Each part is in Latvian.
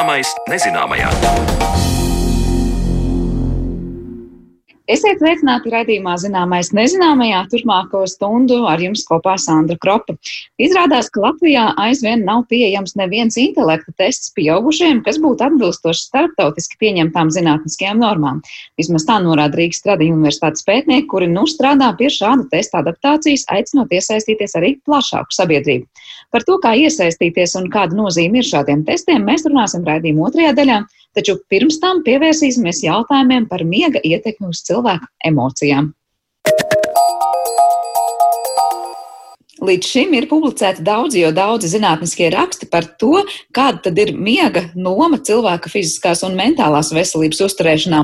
Zināmais nezināmajā. Esiet sveicināti raidījumā Zināmais nezināmajā turpmāko stundu ar jums kopā Sandra Kropa. Izrādās, ka Latvijā aizvien nav pieejams neviens intelekta tests pieaugušiem, kas būtu atbilstoši starptautiski pieņemtām zinātniskajām normām. Vismaz tā norāda Rīgas Tradiņu universitātes pētnieki, kuri nu strādā pie šāda testa adaptācijas, aicinot iesaistīties arī plašāku sabiedrību. Par to, kā iesaistīties un kāda nozīme ir šādiem testiem, mēs runāsim raidījuma otrajā daļā. Taču pirms tam pievērsīsimies jautājumiem par miega ietekmi uz cilvēku emocijām. Līdz šim ir publicēti daudzi, jo daudzi zinātniskie raksti par to, kāda tad ir miega noma cilvēka fiziskās un mentālās veselības uzturēšanā.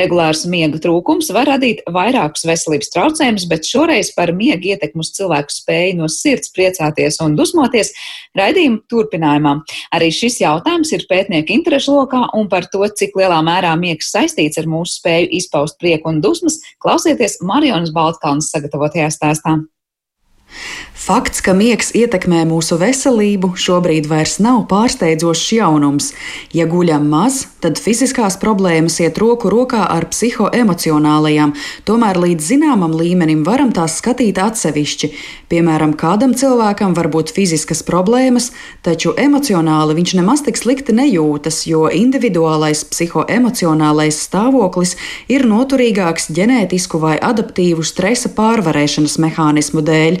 Regulārs miega trūkums var radīt vairākus veselības traucējumus, bet šoreiz par miega ietekmu uz cilvēku spēju no sirds priecāties un dusmoties raidījuma turpinājumā. Arī šis jautājums ir pētnieku interešu lokā un par to, cik lielā mērā miegs saistīts ar mūsu spēju izpaust prieku un dusmas, klausieties Marionas Baltkalnas sagatavotajā stāstā. Fakts, ka miegs ietekmē mūsu veselību, šobrīd vairs nav pārsteidzošs jaunums. Ja guļam maz, tad fiziskās problēmas iet roku rokā ar psihoemocionālajām, tomēr līdz zināmam līmenim varam tās skatīt atsevišķi. Piemēram, kādam cilvēkam var būt fiziskas problēmas, taču emocionāli viņš nemaz tik slikti nejūtas, jo individuālais psihoemocionālais stāvoklis ir noturīgāks ģenētisku vai adaptīvu stresa pārvarēšanas mehānismu dēļ.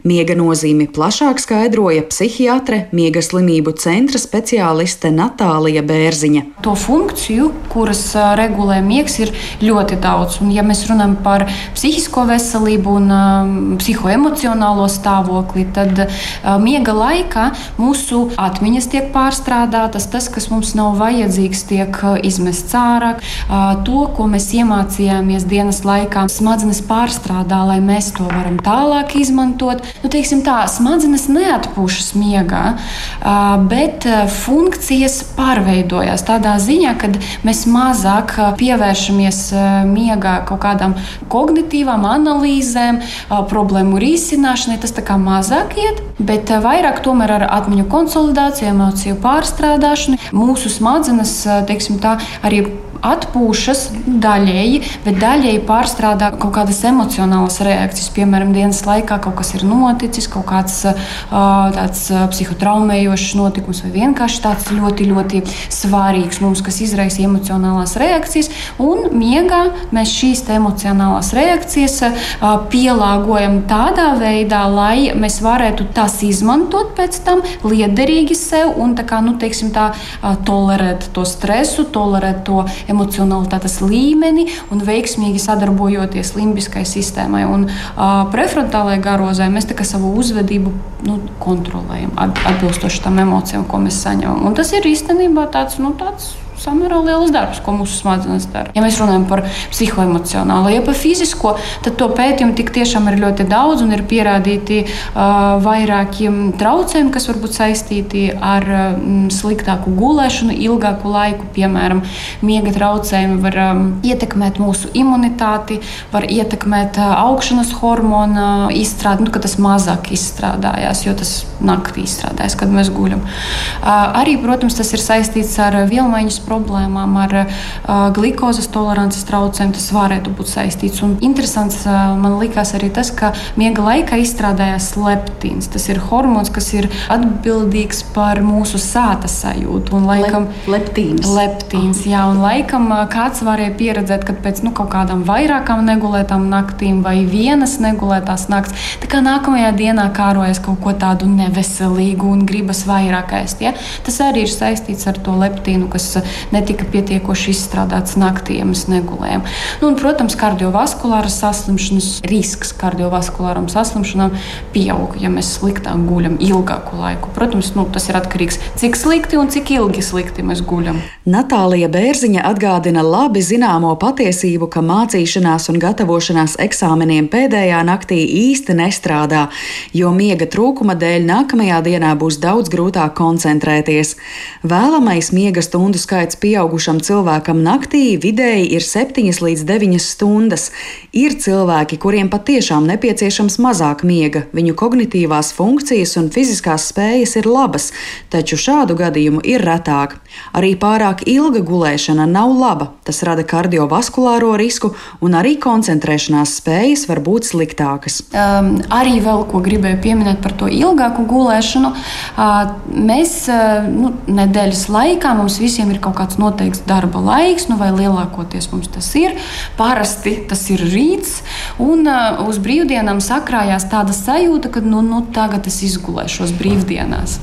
Miega nozīmi plašāk skaidroja psihiatre, miega slimību centra speciāliste Natālija Bērziņa. To funkciju, kuras regulē miegs, ir ļoti daudz. Un, ja mēs runājam par psihisko veselību un um, psihoemocionālo stāvokli, tad uh, miega laikā mūsu atmiņas tiek pārstrādātas, tas, kas mums nav vajadzīgs, tiek izmests ārā. Uh, to, ko mēs iemācījāmies dienas laikā, smadzenes pārstrādā, lai mēs to varam tālāk izmantot nu, teiksim, tā, smadzenes neatpūšas miegā, bet funkcijas pārveidojas tādā ziņā, ka mēs mazāk pievēršamies miegā kaut kādām kognitīvām analīzēm, problēmu risināšanai. Tas tā kā mazāk iet, bet vairāk tomēr ar atmiņu konsolidāciju, emociju pārstrādāšanu. Mūsu smadzenes, teiksim tā, arī atpūšas daļēji, bet daļēji pārstrādā kaut kādas emocionālas reakcijas. Piemēram, dienas laikā kaut kas ir noticis, kaut kāds tāds psihotraumējošs notikums vai vienkārši tāds ļoti, ļoti svarīgs mums, kas izraisa emocionālās reakcijas. Un miegā mēs šīs emocionālās reakcijas pielāgojam tādā veidā, lai mēs varētu tās izmantot pēc tam liederīgi sev un tā kā, nu, teiksim, tā, tolerēt to stresu, tolerēt to emocionalitātes līmeni un veiksmīgi sadarbojoties limbiskai sistēmai. Un uh, prefrontālajai garozai mēs savu uzvedību nu, kontrolējam atbilstoši tam emocijām, ko mēs saņemam. Un tas ir īstenībā tāds, nu, tāds samērā liels darbs, ko mūsu smadzenes dara. Ja mēs runājam par psihoemocionālo, ja par fizisko, tad to pētījumu tik tiešām ir ļoti daudz un ir pierādīti uh, vairāki traucējumi, kas var būt saistīti ar um, sliktāku gulēšanu, ilgāku laiku. Piemēram, miega traucējumi var um, ietekmēt mūsu imunitāti, var ietekmēt uh, augšanas hormonu izstrādi, nu, kad tas mazāk izstrādājās, jo tas naktī izstrādājas, kad mēs guļam. Uh, arī, protams, tas ir saistīts ar vielmaiņas problēmām, ar glukozes tolerances traucējumiem. Tas varētu būt saistīts. Un interesants man likās arī tas, ka miega laikā izstrādājās leptīns. Tas ir hormons, kas ir atbildīgs par mūsu sāta sajūtu. Un, laikam, leptīns. leptīns jā, un laikam kāds varēja pieredzēt, ka pēc nu, kaut kādām vairākām negulētām naktīm vai vienas negulētās nakts, tā kā nākamajā dienā kārojas kaut ko tādu neveselīgu un gribas vairāk ēst. Ja? Tas arī ir saistīts ar to leptīnu, kas netika pietiekoši izstrādāts mēs negulējam. Nu, un, protams, kardiovaskulāras saslimšanas risks kardiovaskulāram saslimšanām pieaug, ja mēs sliktāk guļam ilgāku laiku. Protams, nu, tas ir atkarīgs no cik slikti un cik ilgi slikti mēs guļam. Natālija Bērziņa atgādina labi zināmo patiesību, ka mācīšanās un gatavošanās eksāmeniem pēdējā naktī īsti nestrādā, jo miega trūkuma dēļ nākamajā dienā būs daudz grūtāk koncentrēties. Vēlamais miega stundu skaits atpūtēts pieaugušam cilvēkam naktī vidēji ir 7 līdz 9 stundas. Ir cilvēki, kuriem patiešām nepieciešams mazāk miega, viņu kognitīvās funkcijas un fiziskās spējas ir labas, taču šādu gadījumu ir retāk. Arī pārāk ilga gulēšana nav laba, tas rada kardiovaskulāro risku un arī koncentrēšanās spējas var būt sliktākas. Um, arī vēl ko gribēju pieminēt par to ilgāku gulēšanu. Uh, mēs uh, nu, nedēļas laikā mums visiem ir kaut kāds noteikts darba laiks, nu, vai lielākoties mums tas ir. Parasti tas ir rīts, un uh, uz brīvdienām sakrājās tāda sajūta, ka nu, nu, tagad es izgulēšos brīvdienās.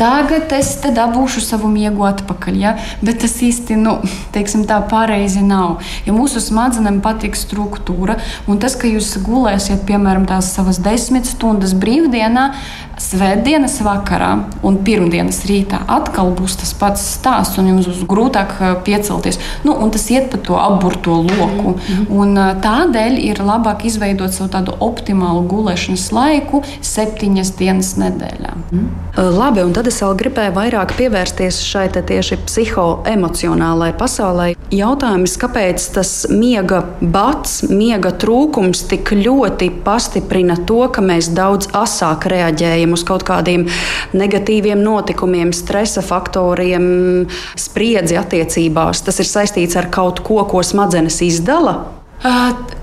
Tagad es dabūšu savu miegu atpakaļ. Ja? Bet tas īsti nu, teiksim, tā pareizi nav. Ja mūsu smadzenēm patīk struktūra, un tas, ka jūs gulēsiet, piemēram, tās savas desmit stundas brīvdienā, Svētdienas vakarā un pirmdienas rītā atkal būs tas pats stāsts, un jums būs grūtāk eh, piecelties. Nu, tas iet pa to apburto loku. Mm -hmm. un, eh, tādēļ ir labāk izveidot savu tādu optimālu gulēšanas laiku septiņas dienas nedēļā. Mm. Labi, un tad es vēl gribēju vairāk pievērsties šai tieši psihoemocionālajai pasaulē. Jautājums, kāpēc tas miega bats, miega trūkums tik ļoti pastiprina to, ka mēs daudz asāk reaģējam reaģējam uz kaut kādiem negatīviem notikumiem, stresa faktoriem, spriedzi attiecībās. Tas ir saistīts ar kaut ko, ko smadzenes izdala.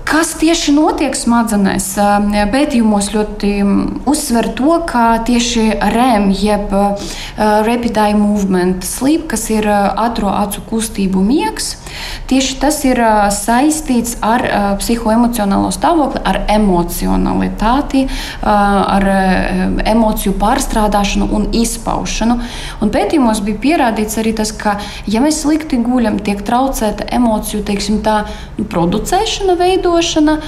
Kas tieši notiek smadzenēs? Pētījumos ļoti uzsver to, ka tieši REM, jeb Rapid Eye Movement Sleep, kas ir ātrā acu kustību miegs, tieši tas ir saistīts ar psihoemocionālo stāvokli, ar emocionalitāti, ar emociju pārstrādāšanu un izpaušanu. Un pētījumos bija pierādīts arī tas, ka, ja mēs slikti guļam, tiek traucēta emociju teiksim, tā, nu, producēšana, veidošana veidošana,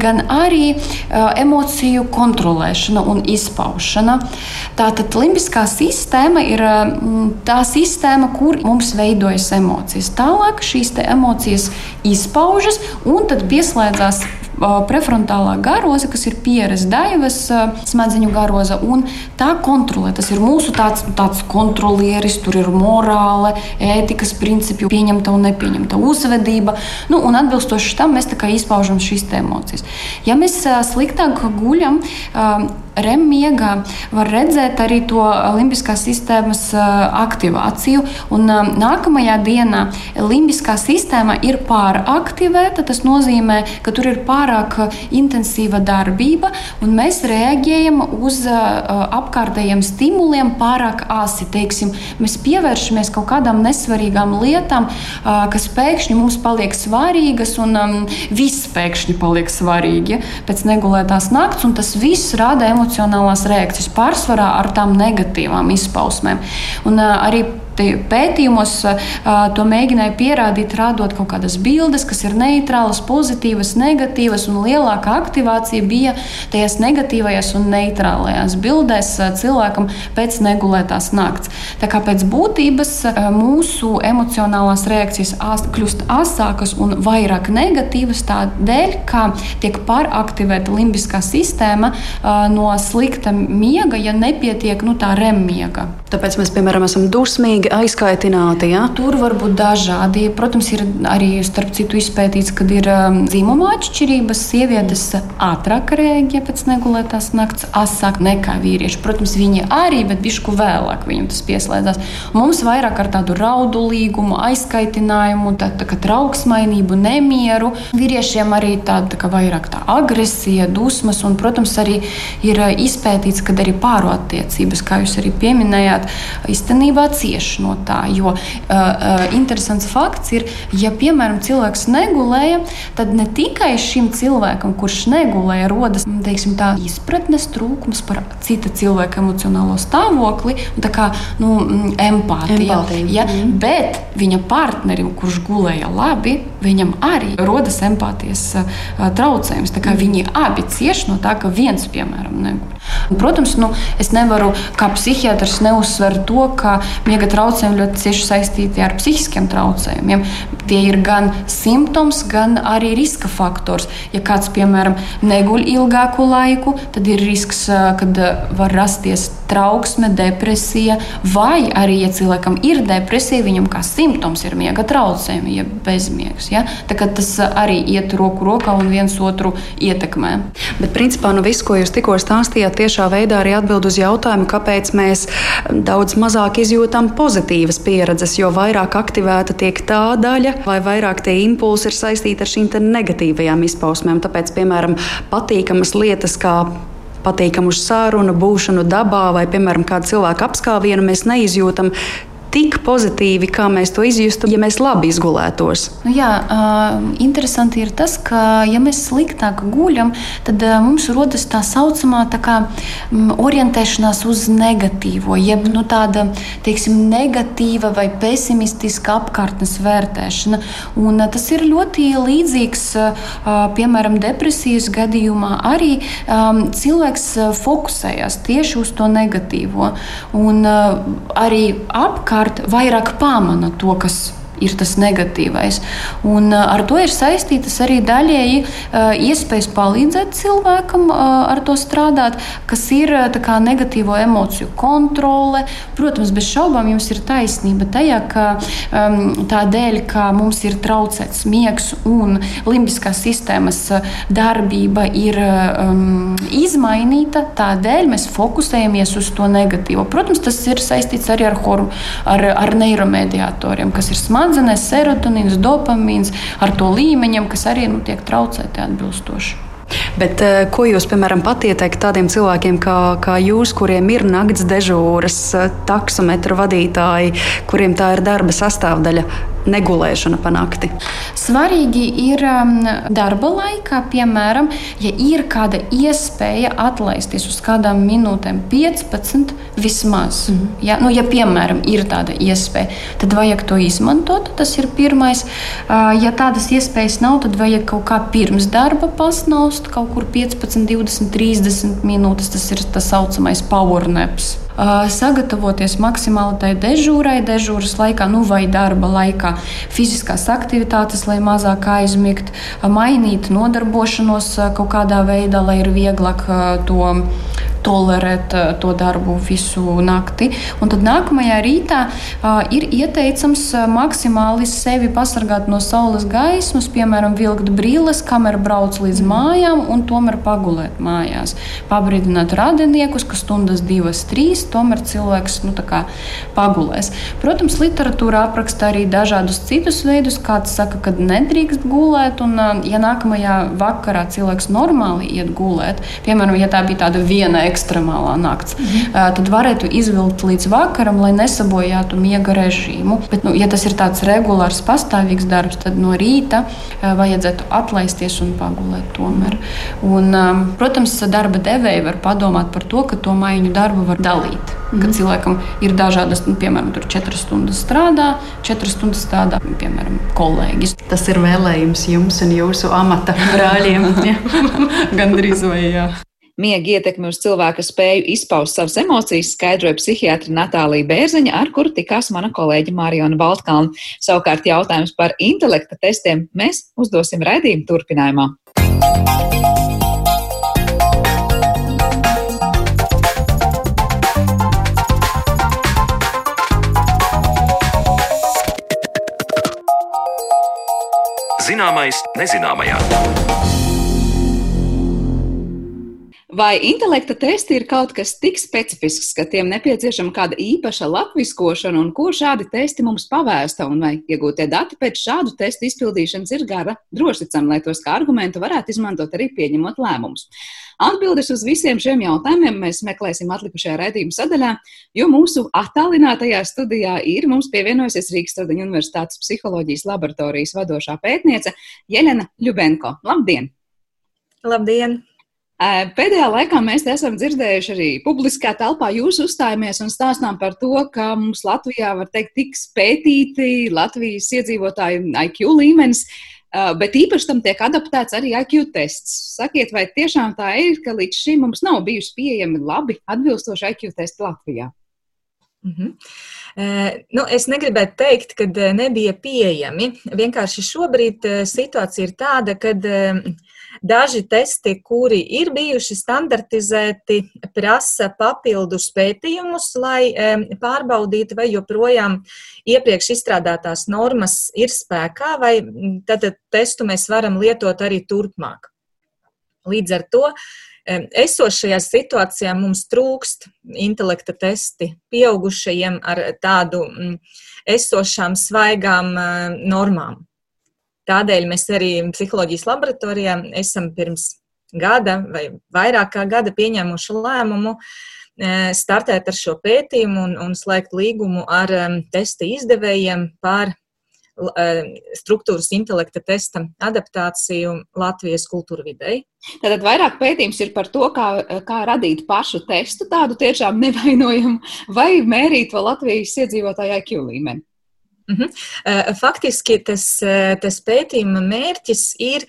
gan arī emociju kontrolēšana un izpaušana. Tātad limbiskā sistēma ir tā sistēma, kur mums veidojas emocijas. Tālāk šīs emocijas izpaužas un tad pieslēdzās prefrontālā garoza, kas ir pieres daivas smadzeņu garoza, un tā kontrolē. Tas ir mūsu tāds, tāds kontrolieris, tur ir morāle, ētikas principi, pieņemta un nepieņemta uzvedība. Nu, un atbilstoši tam mēs izpaužam šīs emocijas. Ja mēs sliktāk guļam, REM miegā var redzēt arī to limbiskās sistēmas aktivāciju. Un nākamajā dienā limbiskā sistēma ir pāraktivēta. Tas nozīmē, ka tur ir pārāk intensīva darbība, un mēs reaģējam uz apkārtējiem stimuliem pārāk asi. Teiksim, mēs pievēršamies kaut kādām nesvarīgām lietām, kas pēkšņi mums paliek svarīgas, un viss pēkšņi paliek svarīgi pēc negulētās nakts, un tas viss rada emocionālās reakcijas pārsvarā ar tām negatīvām izpausmēm. Un, uh, arī pētījumos to mēģināja pierādīt, rādot kaut kādas bildes, kas ir neitrālas, pozitīvas, negatīvas, un lielākā aktivācija bija tajās negatīvajās un neitrālajās bildēs cilvēkam pēc negulētās nakts. Tā kā pēc būtības mūsu emocionālās reakcijas kļūst asākas un vairāk negatīvas tādēļ, ka tiek pāraktivēta limbiskā sistēma no slikta miega, ja nepietiek nu, tā REM miega. Tāpēc mēs, piemēram, esam dusmīgi pilnīgi aizkaitināti. Ja? Tur var būt dažādi. Protams, ir arī starp citu izpētīts, ka ir um, dzimuma atšķirības. Sievietes ātrāk rēģē pēc negulētās nakts, asāk nekā vīrieši. Protams, viņi arī, bet bišku vēlāk viņam tas pieslēdzās. Mums vairāk ar tādu raudulīgumu, aizkaitinājumu, tā, tā kā trauksmainību, nemieru. Vīriešiem arī tāda tā vairāk tā agresija, dusmas, un, protams, arī ir uh, izpētīts, ka arī pāro attiecības, kā jūs arī pieminējāt, īstenībā cieši cieši no tā. Jo uh, interesants fakts ir, ja piemēram cilvēks negulēja, tad ne tikai šim cilvēkam, kurš negulēja, rodas teiksim, tā, izpratnes trūkums par cita cilvēka emocionālo stāvokli, kā nu, mm, empātija. empātija. Ja? Mm. Bet viņa partnerim, kurš gulēja labi, viņam arī rodas empātijas uh, traucējums. Mm. Viņi abi cieš no tā, ka viens, piemēram, neguļ. Protams, nu, es nevaru kā psihiatrs neuzsvert to, ka miega traucējumi ļoti cieši saistīti ar psihiskiem traucējumiem. Tie ir gan simptoms, gan arī riska faktors. Ja kāds, piemēram, neguļ ilgāku laiku, tad ir risks, ka var rasties trauksme, depresija, vai arī, ja cilvēkam ir depresija, viņam kā simptoms ir miega traucējumi, ja bezmiegs. Ja? Tas arī iet roku rokā un viens otru ietekmē. Bet, principā, nu viss, ko jūs tikko stāstījāt, tiešā veidā arī atbild uz jautājumu, kāpēc mēs daudz mazāk izjūtam pozitīvas pieredzes, jo vairāk aktivēta tiek tā daļa, vai vairāk tie impulsi ir saistīti ar šīm negatīvajām izpausmēm. Tāpēc, piemēram, patīkamas lietas kā patīkamu sārunu, būšanu dabā vai, piemēram, kādu cilvēku apskāvienu mēs neizjūtam tik pozitīvi, kā mēs to izjustu, ja mēs labi izgulētos. Nu, jā, uh, interesanti ir tas, ka, ja mēs sliktāk guļam, tad uh, mums rodas tā saucamā tā kā, um, orientēšanās uz negatīvo, jeb nu, tāda teiksim, negatīva vai pesimistiska apkārtnes vērtēšana. Un, uh, tas ir ļoti līdzīgs, uh, piemēram, depresijas gadījumā. Arī um, cilvēks fokusējas tieši uz to negatīvo. Un, uh, arī apkārt savukārt vairāk pamana to, kas ir tas negatīvais. Un ar to ir saistītas arī daļēji iespējas palīdzēt cilvēkam ar to strādāt, kas ir kā, negatīvo emociju kontrole. Protams, bez šaubām jums ir taisnība tajā, ka tādēļ, ka mums ir traucēts miegs un limbiskās sistēmas darbība ir um, izmainīta, tādēļ mēs fokusējamies uz to negatīvo. Protams, tas ir saistīts arī ar, ar, ar neiromediatoriem, kas ir smadzenes smadzenēs, serotonīns, dopamīns ar to līmeņiem, kas arī nu, tiek traucēti atbilstoši. Bet, eh, ko jūs, piemēram, patieteikt tādiem cilvēkiem kā, kā jūs, kuriem ir nakts dežūras, eh, taksometru vadītāji, kuriem tā ir darba sastāvdaļa? Negulēšana pa nakti. Svarīgi ir um, darba laikā, piemēram, ja ir kāda iespēja atlaisties uz kādām minūtēm, 15 vismaz. Mm -hmm. ja, nu, ja, piemēram, ir tāda iespēja, tad vajag to izmantot. Tas ir pirmais. Uh, ja tādas iespējas nav, tad vajag kaut kā pirms darba pasnaust, kaut kur 15, 20, 30 minūtes. Tas ir tas saucamais power naps sagatavoties maksimāli tai dežūrai, dežūras laikā, nu vai darba laikā, fiziskās aktivitātes, lai mazāk aizmigt, mainīt nodarbošanos kaut kādā veidā, lai ir vieglāk to tolerēt uh, to darbu visu nakti. Un tad nākamajā rītā uh, ir ieteicams uh, maksimāli sevi pasargāt no saules gaismas, piemēram, vilkt brilles, kamēr brauc līdz mājām, un tomēr pagulēt mājās. Pabrīdināt radiniekus, ka stundas divas, trīs, tomēr cilvēks nu, pagulēs. Protams, literatūra apraksta arī dažādus citus veidus. Kāds saka, ka nedrīkst gulēt, un ja nākamajā vakarā cilvēks normāli iet gulēt, piemēram, ja tā bija tāda viena ekstremālā nakts. Mhm. Tad varētu izvilkt līdz vakaram, lai nesabojātu miega režīmu. Bet, nu, ja tas ir tāds regulārs, pastāvīgs darbs, tad no rīta vajadzētu atlaisties un pagulēt tomēr. Un, protams, darba devēji var padomāt par to, ka to maiņu darbu var dalīt. Mm. Kad cilvēkam ir dažādas, nu, piemēram, tur 4 stundas strādā, 4 stundas strādā, piemēram, kolēģis. Tas ir vēlējums jums un jūsu amata brāļiem. Gan drīz vai jā. Miega ietekmi uz cilvēka spēju izpaust savas emocijas skaidroja psihiatra Natālija Bērziņa, ar kuru tikās mana kolēģa Mārijona Baltkalna. Savukārt jautājums par intelekta testiem mēs uzdosim raidījumu turpinājumā. Zināmais nezināmajā. Vai intelekta testi ir kaut kas tik specifisks, ka tiem nepieciešama kāda īpaša latviskošana, un ko šādi testi mums pavēsta, un vai iegūtie dati pēc šādu testu izpildīšanas ir gara drošticami, lai tos kā argumentu varētu izmantot arī pieņemot lēmumus? Atbildes uz visiem šiem jautājumiem mēs meklēsim atlikušajā raidījuma sadaļā, jo mūsu attālinātajā studijā ir mums pievienojusies Rīgas Stradiņa Universitātes psiholoģijas laboratorijas vadošā pētniece Jelena Ļubenko. Labdien! Labdien! Pēdējā laikā mēs esam dzirdējuši arī publiskā telpā jūsu uzstājamies un stāstām par to, ka mums Latvijā, var teikt, tiks pētīti Latvijas iedzīvotāju IQ līmenis, bet īpaši tam tiek adaptēts arī IQ tests. Sakiet, vai tiešām tā ir, ka līdz šim mums nav bijuši pieejami labi atbilstoši IQ testi Latvijā? Mm -hmm. Nu, es negribētu teikt, ka nebija pieejami. Vienkārši šobrīd situācija ir tāda, ka Daži testi, kuri ir bijuši standartizēti, prasa papildus pētījumus, lai pārbaudītu, vai joprojām iepriekš izstrādātās normas ir spēkā, vai tad testu mēs varam lietot arī turpmāk. Līdz ar to esošajā situācijā mums trūkst intelekta testi pieaugušajiem ar tādu esošām svaigām normām. Tādēļ mēs arī psiholoģijas laboratorijā esam pirms gada vai vairāk kā gada pieņēmuši lēmumu e, startēt ar šo pētījumu un, un slēgt līgumu ar um, testa izdevējiem par uh, struktūras intelekta testa adaptāciju Latvijas kultūra videi. Tātad vairāk pētījums ir par to, kā, kā radīt pašu testu, tādu tiešām nevainojumu, vai mērīt vēl Latvijas iedzīvotāju IQ līmeni. Mhm. -huh. Faktiski tas, tas pētījuma mērķis ir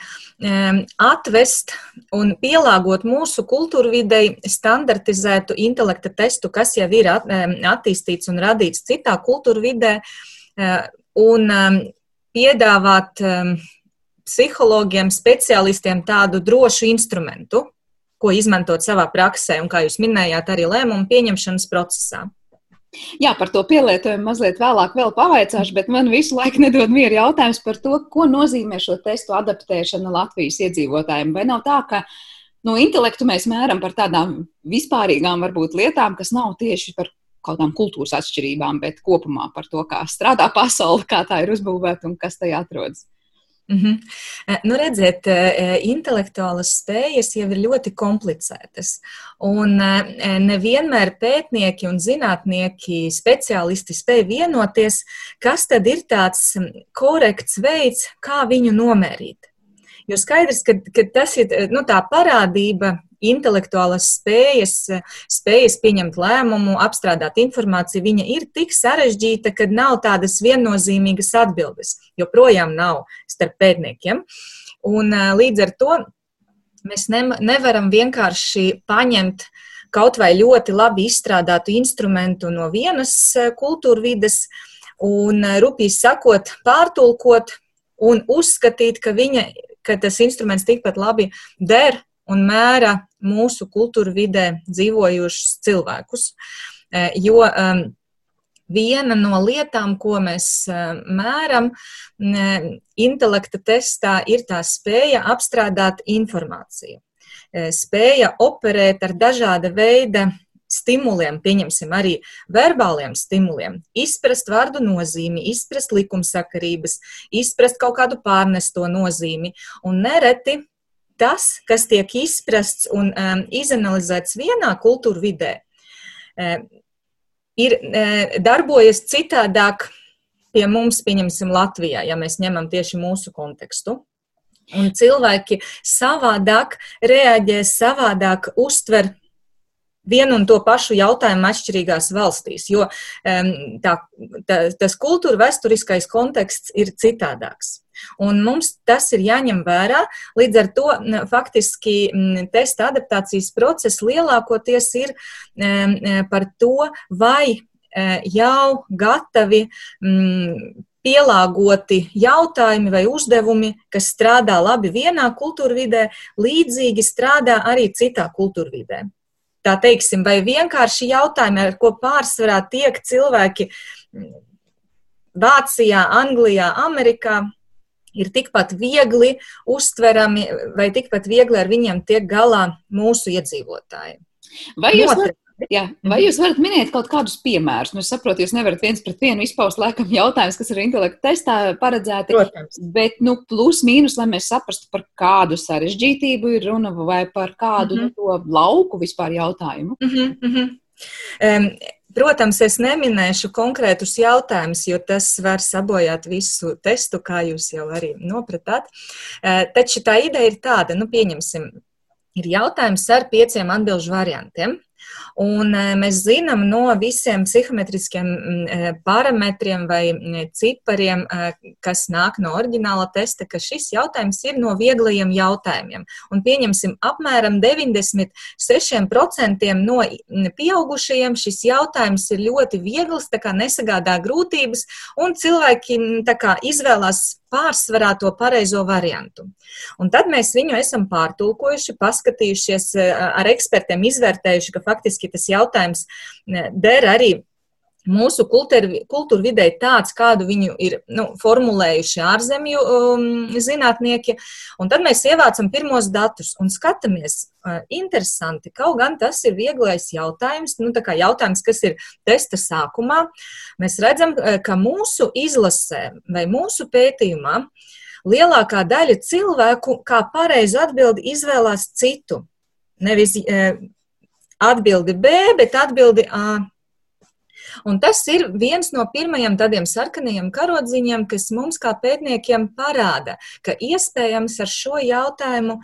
atvest un pielāgot mūsu kultūra videi standartizētu intelekta testu, kas jau ir attīstīts un radīts citā kultūra vidē, un piedāvāt psihologiem, speciālistiem tādu drošu instrumentu, ko izmantot savā praksē un, kā jūs minējāt, arī lēmumu pieņemšanas procesā. Jā, par to pielietojumu mazliet vēlāk vēl pavaicāšu, bet man visu laiku nedod mieru jautājums par to, ko nozīmē šo testu adaptēšana Latvijas iedzīvotājiem. Vai nav tā, ka no intelektu mēs mēram par tādām vispārīgām varbūt lietām, kas nav tieši par kaut kādām kultūras atšķirībām, bet kopumā par to, kā strādā pasaule, kā tā ir uzbūvēta un kas tajā atrodas? Mm -hmm. nu, redziet, eh, intelektuālas spējas jau ir ļoti komplicētas. Un nevienmēr pētnieki un zinātnieki, speciālisti spēj vienoties, kas tad ir tāds korekts veids, kā viņu nomērīt. Jo skaidrs, ka, ka tas ir nu, tā parādība intelektuālas spējas, spējas pieņemt lēmumu, apstrādāt informāciju, viņa ir tik sarežģīta, ka nav tādas viennozīmīgas atbildes. Joprojām nav starp pētniekiem. Un līdz ar to mēs ne, nevaram vienkārši paņemt kaut vai ļoti labi izstrādātu instrumentu no vienas kultūra vides un, rupīgi sakot, pārtulkot un uzskatīt, ka, viņa, ka tas instruments tikpat labi der un mēra mūsu kultūra vidē dzīvojušus cilvēkus. E, jo viena no lietām, ko mēs e, mēram intelekta testā, ir tā spēja apstrādāt informāciju. E, spēja operēt ar dažāda veida stimuliem, pieņemsim arī verbāliem stimuliem, izprast vārdu nozīmi, izprast likumsakarības, izprast kaut kādu pārnesto nozīmi. Un nereti tas, kas tiek izprasts un um, izanalizēts vienā kultūra vidē, um, ir um, darbojas citādāk pie mums, pieņemsim, Latvijā, ja mēs ņemam tieši mūsu kontekstu. Un cilvēki savādāk reaģē, savādāk uztver vienu un to pašu jautājumu atšķirīgās valstīs, jo tā, tā, tas kultūra vēsturiskais konteksts ir citādāks. Un mums tas ir jāņem vērā. Līdz ar to faktiski testa adaptācijas process lielākoties ir par to, vai e, jau gatavi pielāgoti jautājumi vai uzdevumi, kas strādā labi vienā kultūrvidē, līdzīgi strādā arī citā kultūrvidē tā teiksim, vai vienkārši jautājumi, ar ko pārsvarā tiek cilvēki Vācijā, Anglijā, Amerikā, ir tikpat viegli uztverami vai tikpat viegli ar viņiem tiek galā mūsu iedzīvotāji. Vai jūs, Notri... Jā. Vai jūs varat minēt kaut kādus piemērus? Nu, es saprotu, jūs nevarat viens pret vienu izpaust laikam jautājumus, kas ir intelekta testā paredzēti. Protams. Bet, nu, plus mīnus, lai mēs saprastu, par kādu sarežģītību ir runa vai par kādu mm -hmm. to lauku vispār jautājumu. Mm -hmm. um, Protams, es neminēšu konkrētus jautājumus, jo tas var sabojāt visu testu, kā jūs jau arī nopratāt. Uh, taču tā ideja ir tāda, nu, pieņemsim, ir jautājums ar pieciem atbildžu variantiem. Un e, mēs zinām no visiem psihometriskiem e, parametriem vai cipariem, e, kas nāk no oriģināla testa, ka šis jautājums ir no vieglajiem jautājumiem. Un pieņemsim, apmēram 96% no pieaugušajiem šis jautājums ir ļoti viegls, tā kā nesagādā grūtības, un cilvēki tā kā izvēlās pārsvarā to pareizo variantu. Un tad mēs viņu esam pārtulkojuši, paskatījušies ar ekspertiem, izvērtējuši, ka faktiski tas jautājums der arī mūsu kultūra vidē tāds, kādu viņu ir nu, formulējuši ārzemju um, zinātnieki. Un tad mēs ievācam pirmos datus un skatāmies. Uh, interesanti, kaut gan tas ir vieglais jautājums, nu, jautājums, kas ir testa sākumā. Mēs redzam, uh, ka mūsu izlasē vai mūsu pētījumā lielākā daļa cilvēku kā pareizi atbildi izvēlās citu. Nevis uh, atbildi B, bet atbildi A. Un tas ir viens no pirmajiem tādiem sarkanajiem karodziņiem, kas mums kā pētniekiem parāda, ka iespējams ar šo jautājumu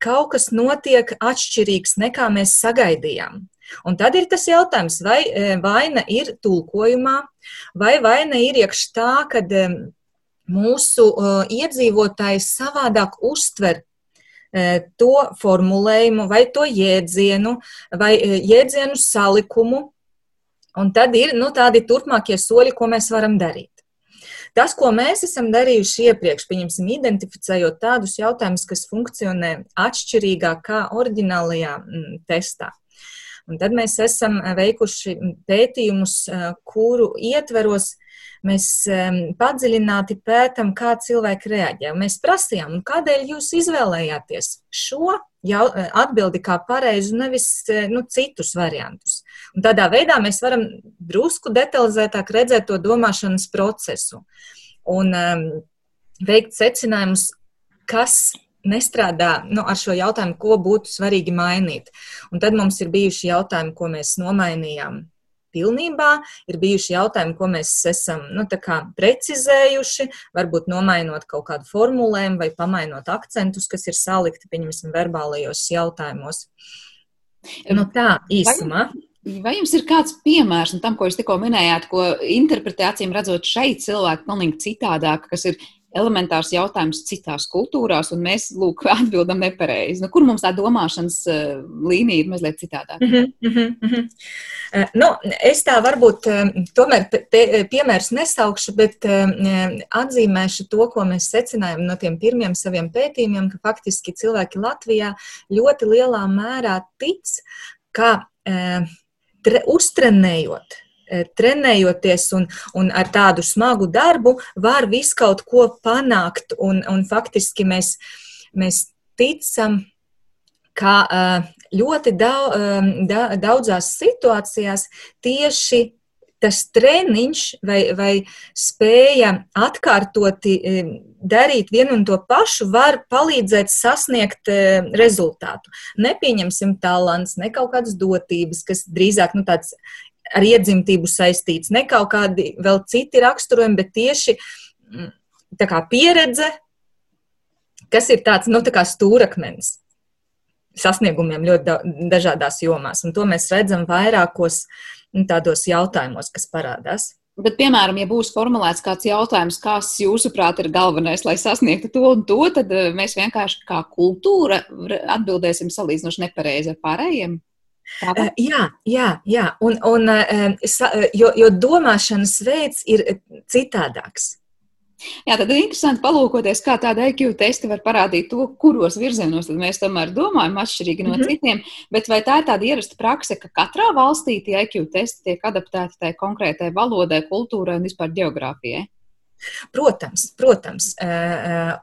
kaut kas notiek atšķirīgs nekā mēs sagaidījām. Un tad ir tas jautājums, vai e, vaina ir tulkojumā, vai vaina ir iekš tā, ka e, mūsu iedzīvotājs savādāk uztver to formulējumu, vai to jēdzienu, vai jēdzienu salikumu, Un tad ir nu, tādi turpmākie soļi, ko mēs varam darīt. Tas, ko mēs esam darījuši iepriekš, pieņemsim, identificējot tādus jautājumus, kas funkcionē atšķirīgāk kā oriģinālajā mm, testā. Un tad mēs esam veikuši pētījumus, eh, kuru ietveros mēs padziļināti pētām, kā cilvēki reaģē. Mēs prasījām, kādēļ jūs izvēlējāties šo jau, atbildi kā pareizu, nevis nu, citus variantus. Un tādā veidā mēs varam drusku detalizētāk redzēt to domāšanas procesu un um, veikt secinājumus, kas nestrādā nu, ar šo jautājumu, ko būtu svarīgi mainīt. Un tad mums ir bijuši jautājumi, ko mēs nomainījām pilnībā. Ir bijuši jautājumi, ko mēs esam nu, precizējuši, varbūt nomainot kaut kādu formulējumu vai pamainot akcentus, kas ir salikti, pieņemsim, verbālajos jautājumos. Nu, tā īsumā. Vai, vai jums ir kāds piemērs tam, ko jūs tikko minējāt, ko interpretācijām redzot šeit cilvēku pilnīgi citādāk, kas ir elementārs jautājums citās kultūrās, un mēs lūk, atbildam nepareizi. Nu, kur mums tā domāšanas uh, līnija ir mazliet citādāka? Mm -hmm, mm -hmm. Nu, es tā varbūt uh, tomēr piemērs nesaukšu, bet atzīmēšu to, ko mēs secinājām no tiem pirmiem saviem pētījumiem, ka faktiski cilvēki Latvijā ļoti lielā mērā tic, ka tre, uztrenējot trenējoties un, un ar tādu smagu darbu, var visu kaut ko panākt. Un, un faktiski mēs, mēs ticam, ka e, ļoti daudzās situācijās tieši tas treniņš vai, vai spēja atkārtoti e, darīt vienu un to pašu var palīdzēt sasniegt rezultātu. Nepieņemsim talants, ne kaut kādas dotības, kas drīzāk nu, tāds ar iedzimtību saistīts, ne kaut kādi vēl citi raksturojumi, bet tieši mm, tā kā pieredze, kas ir tāds, nu, tā kā stūrakmenis sasniegumiem ļoti dažādās jomās. Un to mēs redzam vairākos nu, tādos jautājumos, kas parādās. Bet, piemēram, ja būs formulēts kāds jautājums, kas jūsuprāt ir galvenais, lai sasniegtu to un to, tad eh, mēs vienkārši kā kultūra atbildēsim salīdzinoši nepareizi ar pārējiem. Uh, jā, jā, jā. Un, un, uh, jo, jo domāšanas veids ir citādāks. Jā, tad ir interesanti palūkoties, kā tāda IQ testa var parādīt to, kuros virzienos mēs tomēr domājam atšķirīgi no mm -hmm. citiem. Bet vai tā ir tāda ierasta prakse, ka katrā valstī tie IQ testi tiek adaptēti tai konkrētai valodai, kultūrai un vispār geogrāfijai? Protams, protams.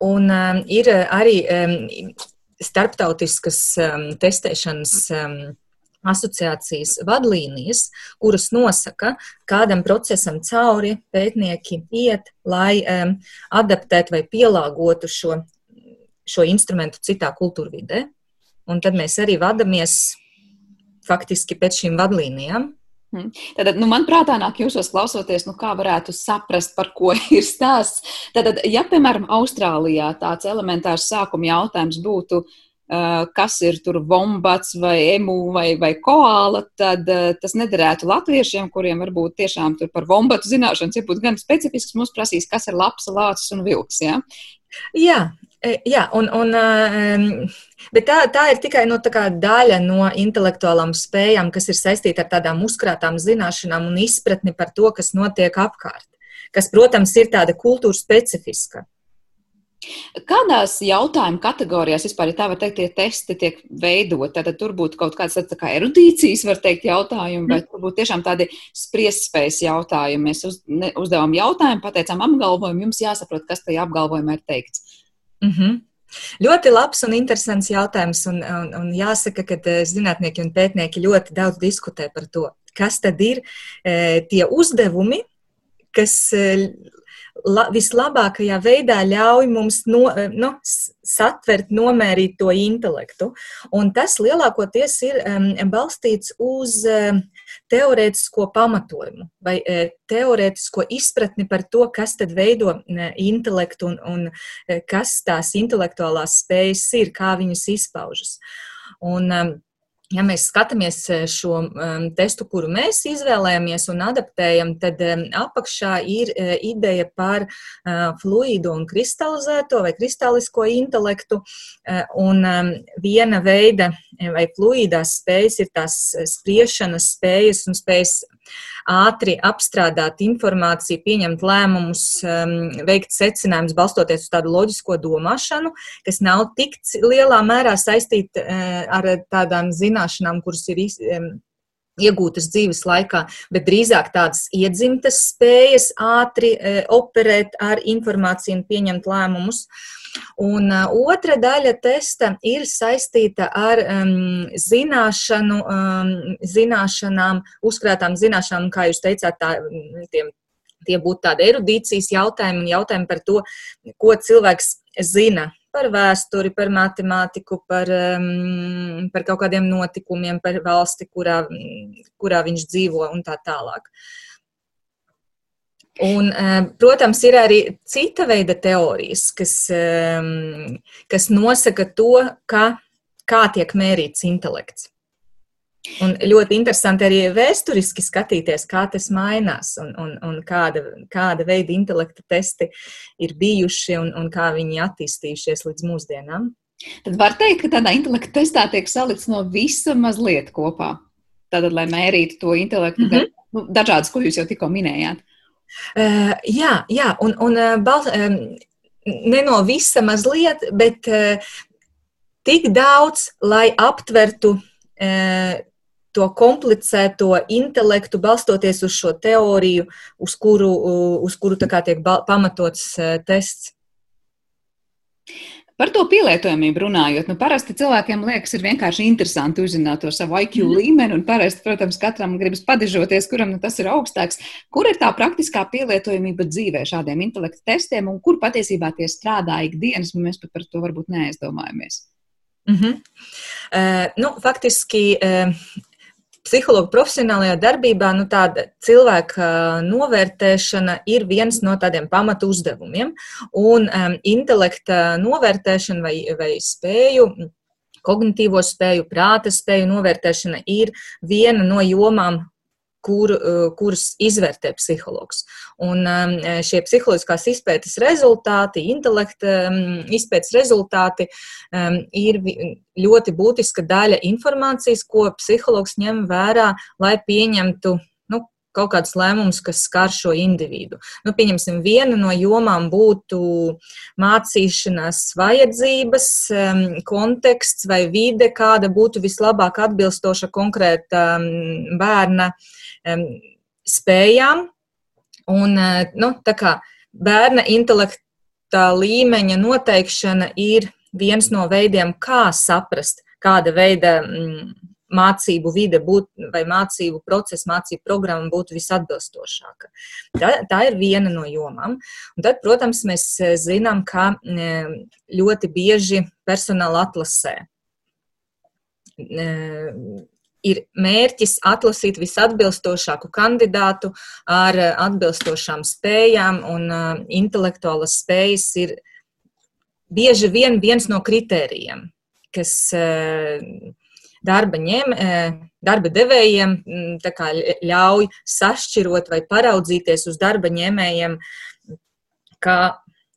Un ir arī starptautiskas testēšanas asociācijas vadlīnijas, kuras nosaka, kādam procesam cauri pētnieki iet, lai um, adaptētu vai pielāgotu šo, šo instrumentu citā kultūrvidē. Un tad mēs arī vadamies faktiski pēc šīm vadlīnijām. Tad, nu, man prātā nāk jūsos klausoties, nu, kā varētu saprast, par ko ir stāsts. Tad, ja, piemēram, Austrālijā tāds elementārs sākuma jautājums būtu, uh, kas ir tur vombats vai emu vai, vai koāla, tad eh, tas nederētu latviešiem, kuriem varbūt tiešām tur par vombatu zināšanas, ja būtu gan specifisks, mums prasīs, kas ir laps, lācis un vilks. Ja? Jā, e, Jā, un, un, bet tā, tā ir tikai nu, tā daļa no intelektuālām spējām, kas ir saistīta ar tādām uzkrātām zināšanām un izpratni par to, kas notiek apkārt. Kas, protams, ir tāda kultūra specifiska. Kādās jautājumu kategorijās vispār, ja tā var teikt, tie testi tiek veidot? Tad tur būtu kaut kāds tā kā erudīcijas, var teikt, jautājumi, vai tur būtu tiešām tādi spriestspējas jautājumi. Mēs uz, ne, uzdevām jautājumu, pateicām apgalvojumu, jums jāsaprot, kas tajā apgalvojumā ir teikts. Mm -hmm. Ļoti labs un interesants jautājums, un, un, un jāsaka, ka eh, zinātnieki un pētnieki ļoti daudz diskutē par to, kas tad ir e, tie uzdevumi, kas e, la, vislabākajā veidā ļauj mums no, eh, no, satvert, nomērīt to intelektu. Un tas lielākoties ir um, balstīts uz um, teorētisko pamatojumu vai uh, teorētisko izpratni par to, kas tad veido uh, intelektu un, un uh, kas tās intelektuālās spējas ir, kā viņas izpaužas. Un, um, Ja mēs skatāmies eh, šo um, testu, kuru mēs izvēlējāmies un adaptējam, tad um, apakšā ir uh, ideja par uh, fluīdu un kristalizēto vai kristālisko intelektu. Uh, un um, viena veida vai fluīdās spējas ir tās spriešanas spējas un spējas ātri apstrādāt informāciju, pieņemt lēmumus, um, veikt secinājumus, balstoties uz tādu loģisko domāšanu, kas nav tik lielā mērā saistīta uh, ar tādām zināšanām, kuras ir um, iegūtas dzīves laikā, bet drīzāk tādas iedzimtas spējas ātri uh, operēt ar informāciju un pieņemt lēmumus. Un uh, otra daļa testa ir saistīta ar um, zināšanu, um, zināšanām, uzkrātām zināšanām, kā jūs teicāt, tā, tiem, tie būtu tādi erudīcijas jautājumi un jautājumi par to, ko cilvēks zina par vēsturi, par matemātiku, par, um, par kaut kādiem notikumiem, par valsti, kurā, kurā viņš dzīvo un tā tālāk. Uh, Un, eh, protams, ir arī cita veida teorijas, kas, ehm, kas nosaka to, ka, kā tiek mērīts intelekts. Un ļoti interesanti arī vēsturiski skatīties, kā tas mainās un, un, un kāda, kāda veida intelekta testi ir bijuši un, un kā viņi attīstījušies līdz mūsdienām. Tad var teikt, ka tādā intelekta testā tiek salikts no visa mazliet kopā. Tātad, lai mērītu to intelektu, mm -hmm. nu, dažādas, ko jūs jau tikko minējāt. Uh, jā, jā, un, un uh, bal, um, ne no visa mazliet, bet uh, tik daudz, lai aptvertu uh, to komplicēto intelektu, balstoties uz šo teoriju, uz kuru, uz kuru tiek pamatots tests. Par to pielietojamību runājot, nu, parasti cilvēkiem liekas, ir vienkārši interesanti uzzināt to savu IQ mm. līmeni, un parasti, protams, katram gribas padižoties, kuram nu, tas ir augstāks. Kur ir tā praktiskā pielietojamība dzīvē šādiem intelektu testiem, un kur patiesībā tie strādā ikdienas, un mēs pat par to varbūt neaizdomājamies? Mm -hmm. uh, nu, faktiski uh, psihologa profesionālajā darbībā nu, tāda cilvēka novērtēšana ir viens no tādiem pamatu uzdevumiem. Un um, intelekta novērtēšana vai, vai spēju. Kognitīvo spēju, prāta spēju novērtēšana ir viena no jomām, kur, eh, kurus izvērtē psihologs. Un šie psiholoģiskās izpētes rezultāti, intelekta izpētes rezultāti ir ļoti būtiska daļa informācijas, ko psihologs ņem vērā, lai pieņemtu nu, kaut kādus lēmumus, kas skar šo individu. Nu, pieņemsim, viena no jomām būtu mācīšanās vajadzības, konteksts vai vide, kāda būtu vislabāk atbilstoša konkrēta bērna spējām. Un, eh, nu, kā, bērna intelekta līmeņa noteikšana ir viens no veidiem, kā saprast, kāda veida mm, mācību vide būtu, vai mācību procesa, mācību programma būtu visatbilstošāka. Tā, tā ir viena no jomām. Un tad, protams, mēs eh, zinām, ka ļoti bieži personāla atlasē ir mērķis atlasīt visatbilstošāku kandidātu ar eh, atbilstošām spējām, un uh, intelektuālas spējas ir bieži vien viens no kritērijiem, kas uh, darba, ņem, darba devējiem mm, ļauj sašķirot vai paraudzīties uz darba ņēmējiem, kā,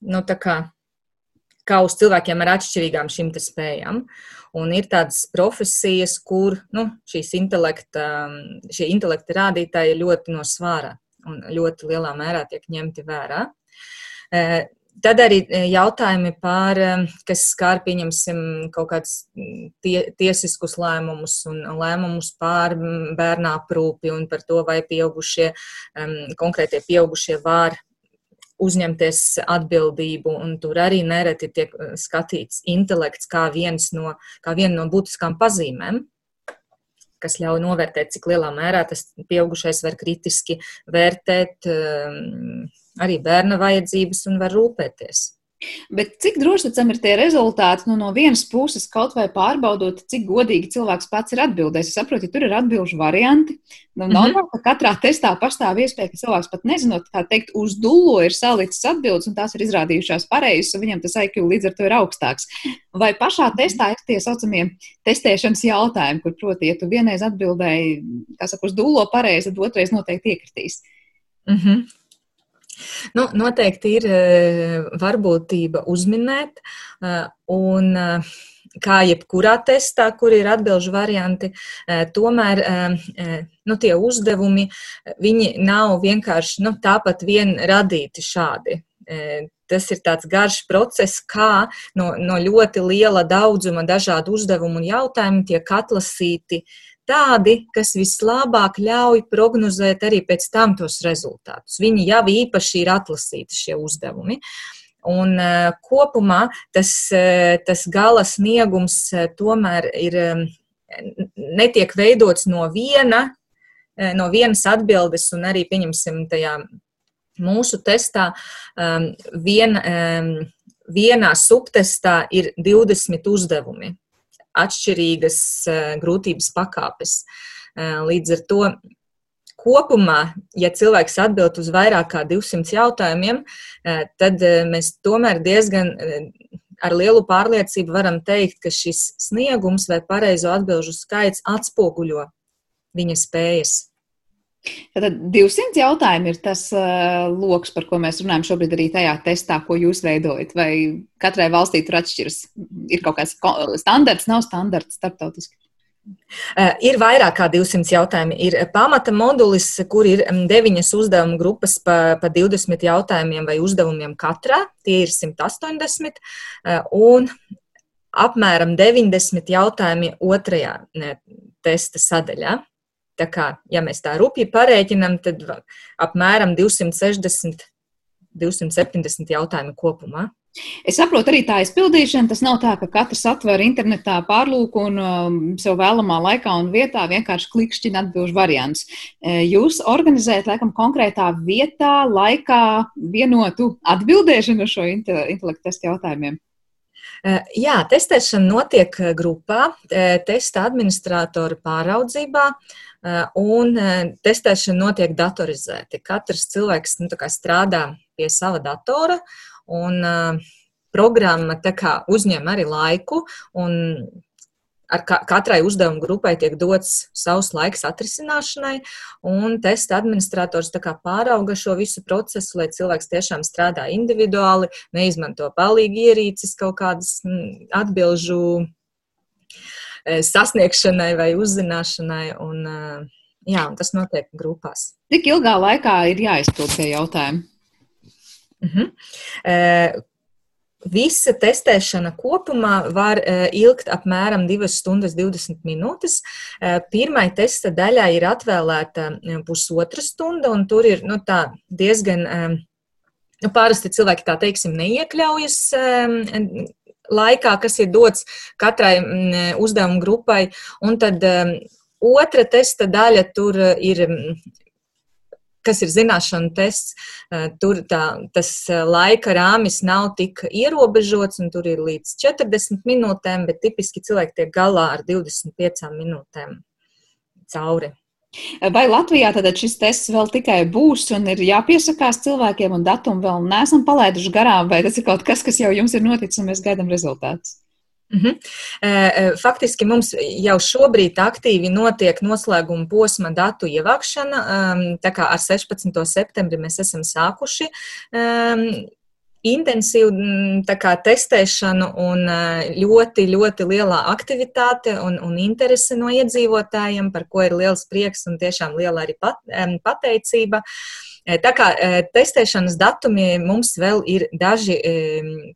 nu, kā, kā uz cilvēkiem ar atšķirīgām šīm spējām. Uh, Un ir tādas profesijas, kur nu, intelekta, šie intelekta rādītāji ir ļoti no svāra un ļoti lielā mērā tiek ņemti vērā. Tad arī jautājumi par, kas skar, pieņemsim, kaut kādus tie, tiesiskus lēmumus un lēmumus par bērnā aprūpi un par to, vai pieaugušie, konkrētie pieaugušie var uzņemties atbildību, un tur arī nereti tiek skatīts intelekts kā, no, kā viena no būtiskām pazīmēm kas ļauj novērtēt, cik lielā mērā tas pieaugušais var kritiski vērtēt um, arī bērna vajadzības un var rūpēties. Bet cik droši tam ir tie rezultāti? Nu, no vienas puses, kaut vai pārbaudot, cik godīgi cilvēks pats ir atbildējis. Es saprotu, ja tur ir atbildžu varianti. Nu, mm -hmm. Normāli, ka katrā testā pastāv iespēja, ka cilvēks pat nezinot, kā teikt, uz dullo ir salicis atbildes, un tās ir izrādījušās pareizas, un viņam tas IQ līdz ar to ir augstāks. Vai pašā testā ir tie saucamie testēšanas jautājumi, kur, proti, ja tu vienreiz atbildēji, kā saka, uz dullo pareizi, tad otrais noteikti iekritīs? Mm -hmm. Nu, noteikti ir eh, varbūtība uzminēt, eh, un eh, kā jebkurā testā, kur ir atbildžu varianti, tomēr nu, tie uzdevumi nav vienkārši nu, tāpat vien radīti šādi. Tas ir tāds garš process, kā no, no ļoti liela daudzuma dažādu uzdevumu un jautājumu tiek atlasīti tādi, kas vislabāk ļauj prognozēt arī pēc tam tos rezultātus. Viņi jau īpaši ir atlasīti šie uzdevumi. Un uh, kopumā tas, uh, tas gala sniegums uh, tomēr ir, netiek veidots no viena, no vienas atbildes, un arī, pieņemsim, tajā mūsu testā vien, vienā subtestā ir 20 uzdevumi atšķirīgas eh, grūtības pakāpes. Eh, līdz ar to kopumā, ja cilvēks atbild uz vairāk kā 200 jautājumiem, eh, tad mēs tomēr diezgan ar lielu pārliecību varam teikt, ka šis sniegums vai pareizo atbilžu skaits atspoguļo viņa spējas. Tad 200 jautājumi ir tas uh, lokus, par ko mēs runājam šobrīd arī tajā testā, ko jūs veidojat. Vai katrai valstī tur atšķiras? Ir kaut kāds standarts, nav standarts starptautiski? Uh, ir vairāk kā 200 jautājumi. Ir pamata modulis, kur ir deviņas uzdevumu grupas pa, pa 20 jautājumiem vai uzdevumiem katrā. Tie ir 180. Uh, un apmēram 90 jautājumi otrajā testa sadaļā. Tā kā, ja mēs tā rupji parēķinām, tad apmēram 260, 270 jautājumu kopumā. Es saprotu, arī tā izpildīšana. Tas nav tā, ka katrs atver internetā pārlūku un um, sev vēlamā laikā un vietā vienkārši klikšķina atbildžu variants. E, jūs organizējat, laikam, konkrētā vietā, laikā vienotu atbildēšanu uz šo intelektu testu jautājumiem. E, jā, testēšana notiek grupā, e, testa administratora pāraudzībā. Uh, un eh, testēšana notiek datorizēti. Katrs cilvēks nu, strādā pie sava datora, un eh, programma kā, uzņem arī laiku. Ar katrai uzdevuma grupai tiek dots savs laiks atrisināšanai, un testa administrators pārauga šo visu procesu, lai cilvēks tiešām strādā individuāli, neizmanto palīgi ierīces, kaut kādas mm, atbilžu Eh, sasniegšanai vai uzzināšanai. Un, eh, jā, un tas notiek grupās. Cik ilgā laikā ir jāizpild šie jautājumi? Uh -huh. Visa testēšana kopumā var ilgt apmēram 2 stundas 20 minūtes. Pirmai testa daļai ir atvēlēta pusotra stunda, un tur ir nu, diezgan. Nu, parasti cilvēki tā teiksim, neiekļaujas laikā, kas ir dots katrai mm, uzdevuma grupai. Un tad um, otra testa daļa tur uh, ir mm, kas ir zināšanu tests, uh, tur tā, tas laika rāmis nav tik ierobežots, un tur ir līdz 40 minūtēm, bet tipiski cilvēki tiek galā ar 25 minūtēm cauri. Vai Latvijā tad šis tests vēl tikai būs un ir jāpiesakās cilvēkiem un datumu vēl neesam palaiduši garām, vai tas ir kaut kas, kas jau jums ir noticis un mēs gaidām rezultātus? Mm -hmm. Faktiski mums jau šobrīd aktīvi notiek noslēguma posma datu ievākšana. Tā kā ar 16. septembri mēs esam sākuši intensīvu mm, kā, testēšanu un eh, ļoti, ļoti lielā aktivitāte un, un interese no iedzīvotājiem, par ko ir liels prieks un tiešām liela arī pat, pateicība. Tā kā testēšanas datumi mums vēl ir daži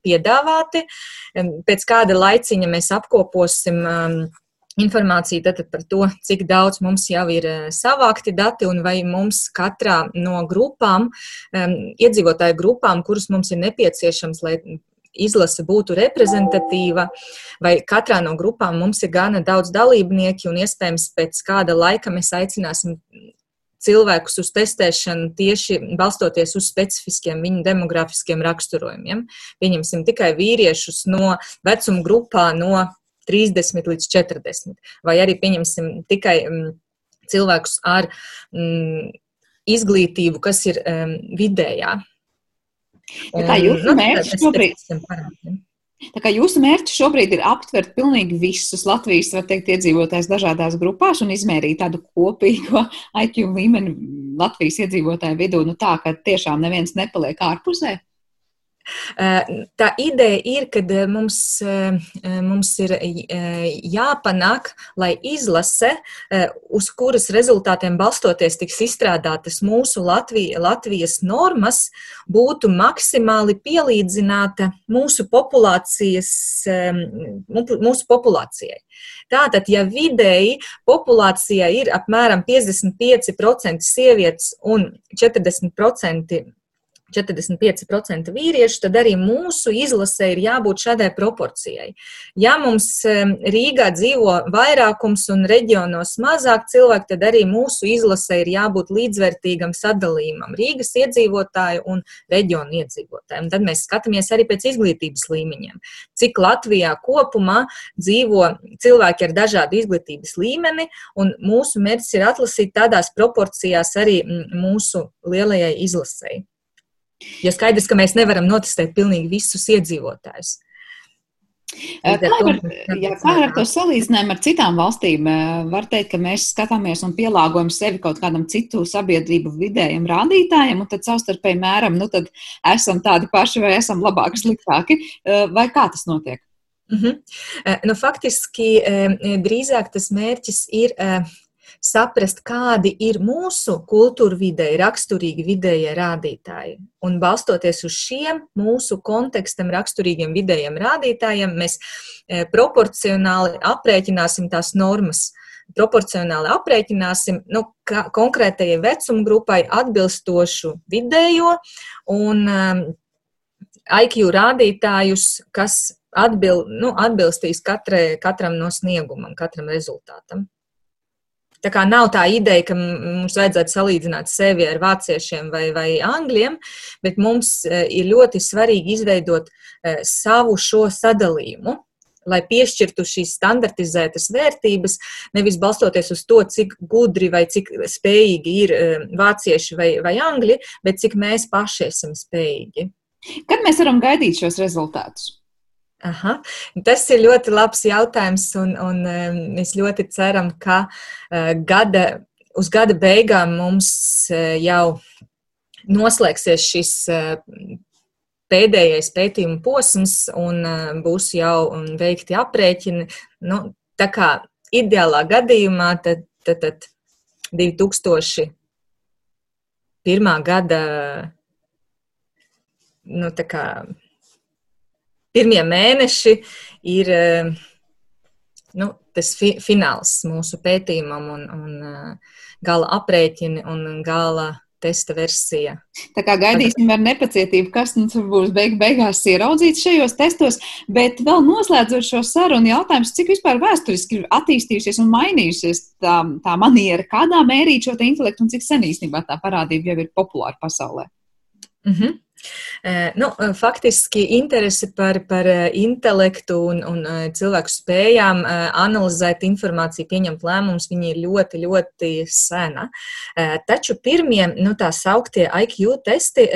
piedāvāti, pēc kāda laiciņa mēs apkoposim informāciju tātad par to, cik daudz mums jau ir savākti dati un vai mums katrā no grupām, iedzīvotāju grupām, kuras mums ir nepieciešams, lai izlase būtu reprezentatīva, vai katrā no grupām mums ir gana daudz dalībnieki, un iespējams pēc kāda laika mēs aicināsim cilvēkus uz testēšanu tieši balstoties uz specifiskiem viņu demografiskiem raksturojumiem. Pieņemsim tikai vīriešus no vecuma grupā no 30 līdz 40, vai arī pieņemsim tikai mm, cilvēkus ar mm, izglītību, kas ir vidējā. Tā kā jūsu nu, mērķis šobrīd. Tā kā jūsu mērķis šobrīd ir aptvert pilnīgi visus Latvijas, var teikt, iedzīvotājus dažādās grupās un izmērīt tādu kopīgo IQ līmeni Latvijas iedzīvotāju vidū, nu tā, ka tiešām neviens nepaliek ārpusē. Tā ideja ir, ka mums, mums ir jāpanāk, lai izlase, uz kuras rezultātiem balstoties tiks izstrādātas mūsu Latvija, Latvijas normas, būtu maksimāli pielīdzināta mūsu mūsu populācijai. Tātad, ja vidēji populācijā ir apmēram 55% sievietes un 40% 45% vīriešu, tad arī mūsu izlasē ir jābūt šādai proporcijai. Ja mums Rīgā dzīvo vairākums un reģionos mazāk cilvēku, tad arī mūsu izlasē ir jābūt līdzvērtīgam sadalījumam Rīgas iedzīvotāju un reģionu iedzīvotājiem. Tad mēs skatāmies arī pēc izglītības līmeņiem. Cik Latvijā kopumā dzīvo cilvēki ar dažādu izglītības līmeni, un mūsu mērķis ir atlasīt tādās proporcijās arī mūsu lielajai izlasēji. Jo skaidrs, ka mēs nevaram notestēt pilnīgi visus iedzīvotājus. Kā ar, jā, kā ar to salīdzinājumu ar citām valstīm? Var teikt, ka mēs skatāmies un pielāgojam sevi kaut kādam citu sabiedrību vidējiem rādītājiem, un tad savstarpēji mēram, nu tad esam tādi paši vai esam labāki, sliktāki, vai kā tas notiek? Mm -hmm. nu, faktiski drīzāk tas mērķis ir saprast, kādi ir mūsu kultūra videi raksturīgi vidējie rādītāji. Un balstoties uz šiem mūsu kontekstam raksturīgiem vidējiem rādītājiem, mēs e, proporcionāli aprēķināsim tās normas. Proporcionāli aprēķināsim nu, konkrētajai vecuma grupai atbilstošu vidējo un um, IQ rādītājus, kas atbil, nu, atbilstīs katrai, katram no sniegumam, katram rezultātam. Tā kā nav tā ideja, ka mums vajadzētu salīdzināt sevi ar vāciešiem vai, vai angļiem, bet mums e, ir ļoti svarīgi izveidot e, savu šo sadalījumu, lai piešķirtu šīs standartizētas vērtības, nevis balstoties uz to, cik gudri vai cik spējīgi ir e, vācieši vai, vai angļi, bet cik mēs paši esam spējīgi. Kad mēs varam gaidīt šos rezultātus? Aha. Tas ir ļoti labs jautājums, un, un mēs ļoti ceram, ka uh, gada, uz gada beigām mums uh, jau noslēgsies šis uh, pēdējais pētījuma posms, un būs jau veikti aprēķini. Nu, tā kā ideālā gadījumā tad, tad, tad 2001. gada nu, kā, pirmie mēneši ir eh, nu, tas fi fināls mūsu pētījumam un, un eh, gala aprēķini un gala testa versija. Tā kā gaidīsim ar nepacietību, kas mums būs beig beigās ieraudzīts šajos testos, bet vēl noslēdzot šo sarunu jautājums, cik vispār vēsturiski ir attīstījusies un mainījusies tā, tā maniera, kādā mērīt šo intelektu un cik sen īstenībā tā parādība jau ir populāra pasaulē? Mm -hmm. Nu, faktiski interese par, par intelektu un, un cilvēku spējām analizēt informāciju, pieņemt lēmumus, viņi ir ļoti, ļoti sena. Taču pirmie, nu, tā sauktie IQ testi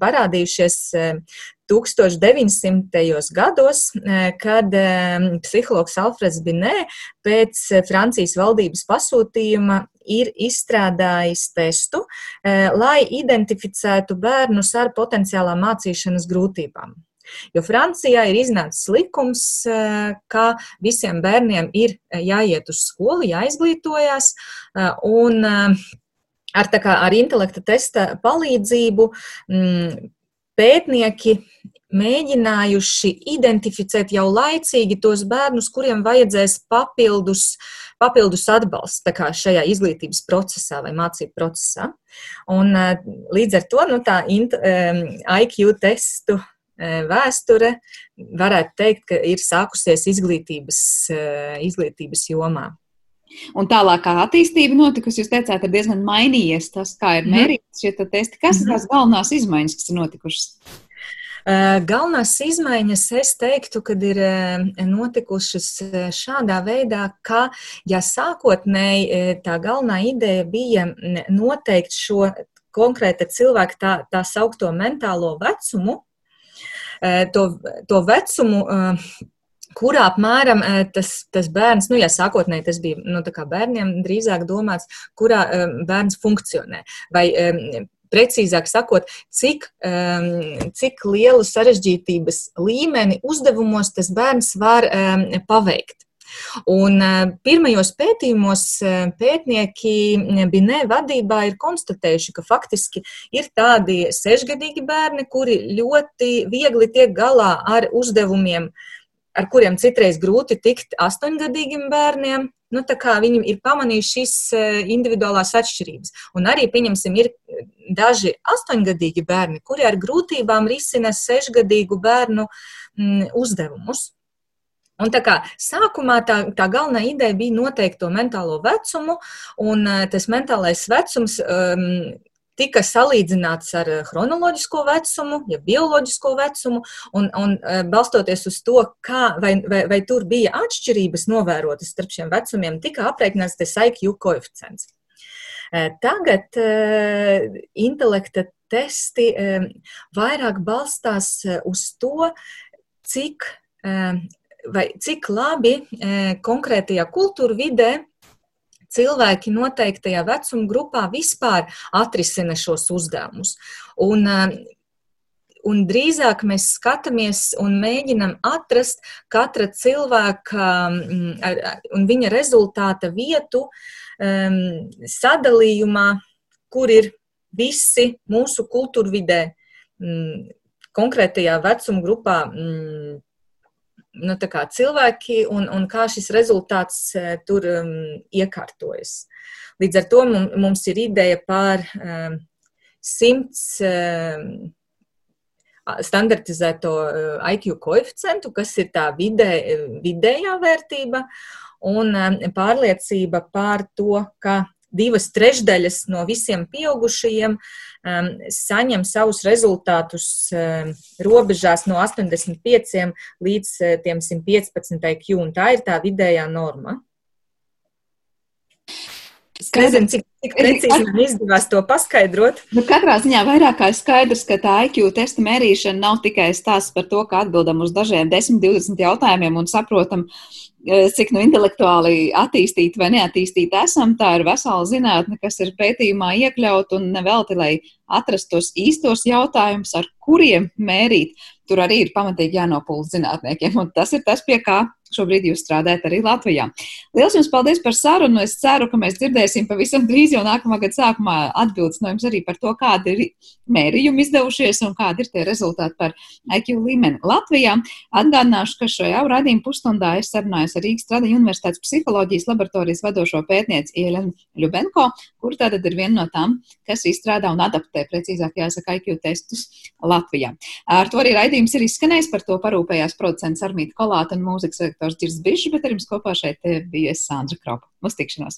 parādījušies 1900. gados, eh, kad eh, psihologs Alfreds Binē pēc Francijas valdības pasūtījuma ir izstrādājis testu, eh, lai identificētu bērnus ar potenciālām mācīšanas grūtībām. Jo Francijā ir iznācis likums, ka visiem bērniem ir jāiet uz skolu, jāizglītojas, un ar, kā, ar intelekta testa palīdzību mm, pētnieki mēģinājuši identificēt jau laicīgi tos bērnus, kuriem vajadzēs papildus, papildus atbalstu šajā izglītības procesā vai mācību procesā. Un, līdz ar to nu, tā IQ testu vēsture varētu teikt, ka ir sākusies izglītības, izglītības jomā. Un tālākā attīstība notikusi, jūs teicāt, ir diezgan mainījies tas, kā ir mhm. mērīts šie testi. Kas ir tās galvenās izmaiņas, kas ir notikušas? Galvenās izmaiņas, es teiktu, kad ir notikušas šādā veidā, ka, ja sākotnēji tā galvenā ideja bija noteikt šo konkrēta cilvēka tā, tā saukto mentālo vecumu, to, to vecumu kurā apmēram tas, tas bērns, nu, ja sākotnēji tas bija nu, bērniem drīzāk domāts, kurā bērns funkcionē. Vai precīzāk sakot, cik, um, cik lielu sarežģītības līmeni uzdevumos tas bērns var um, paveikt. Un pirmajos pētījumos pētnieki Binē vadībā ir konstatējuši, ka faktiski ir tādi sešgadīgi bērni, kuri ļoti viegli tiek galā ar uzdevumiem, ar kuriem citreiz grūti tikt astoņgadīgiem bērniem. Nu, viņi ir pamanījuši šīs individuālās atšķirības. Un arī, pieņemsim, ir daži astoņgadīgi bērni, kuri ar grūtībām risina sešgadīgu bērnu mm, uzdevumus. Un tā kā sākumā tā, tā galvenā ideja bija noteikt to mentālo vecumu, un tas mentālais vecums um, tika salīdzināts ar chronoloģisko vecumu, ja bioloģisko vecumu, un, un balstoties uz to, kā, vai, vai, vai tur bija atšķirības novērotas starp šiem vecumiem, tika aprēķināts tas IQ koeficients. Tagad intelekta testi vairāk balstās uz to, cik vai cik labi konkrētajā kultūra vidē cilvēki noteiktajā vecuma grupā vispār atrisina šos uzdevumus. Un, e, un drīzāk mēs skatāmies un mēģinam atrast katra cilvēka un viņa rezultāta vietu um, sadalījumā, kur ir visi mūsu kultūrvidē, um, konkrētajā vecuma grupā um, nu, cilvēki un, un kā šis rezultāts e, tur um, iekārtojas. Līdz ar to mums ir ideja par um, simts um, standartizēto e, IQ koeficientu, kas ir tā vidē, vidējā vērtība, un um, pārliecība par to, ka divas trešdaļas no visiem pieaugušajiem um, saņem savus rezultātus um, robežās no 85 līdz uh, 115 IQ, un tā ir tā vidējā norma. Es nezinu, cik, cik precīzi man izdevās to paskaidrot. Nu, katrā ziņā vairāk kā skaidrs, ka tā IQ testa mērīšana nav tikai stāsts par to, ka atbildam uz dažiem 10, 20 jautājumiem un saprotam, uh, cik nu intelektuāli attīstīti vai neattīstīti esam, tā ir vesela zinātne, kas ir pētījumā iekļaut un nevelti, lai atrastu tos īstos jautājumus, ar kuriem mērīt. Tur arī ir pamatīgi jānopūst zinātniekiem, un tas ir tas, pie kā šobrīd jūs strādājat arī Latvijā. Lielas jums paldies par sarunu. Es ceru, ka mēs dzirdēsim pavisam drīz jau nākamā gada sākumā atbildes no jums arī par to, kādi ir mērījumi izdevušies un kādi ir tie rezultāti par IQ līmeni Latvijā. Atgādināšu, ka šajā raidījuma pusstundā es sarunājos ar Rīgas Stradiņu Universitātes psiholoģijas laboratorijas vadošo pētnieci Ielenu Ļubenko, kur tātad ir viena no tām, kas izstrādā un adaptē, precīzāk jāsaka, IQ testus Latvijā. Ar to arī raidījums ir izskanējis, par to parūpējās producents Armīta Kolāta un mūzikas redaktors Dzirs Bišs, bet ar jums kopā šeit bija Sandra Kropa. Uz tikšanos!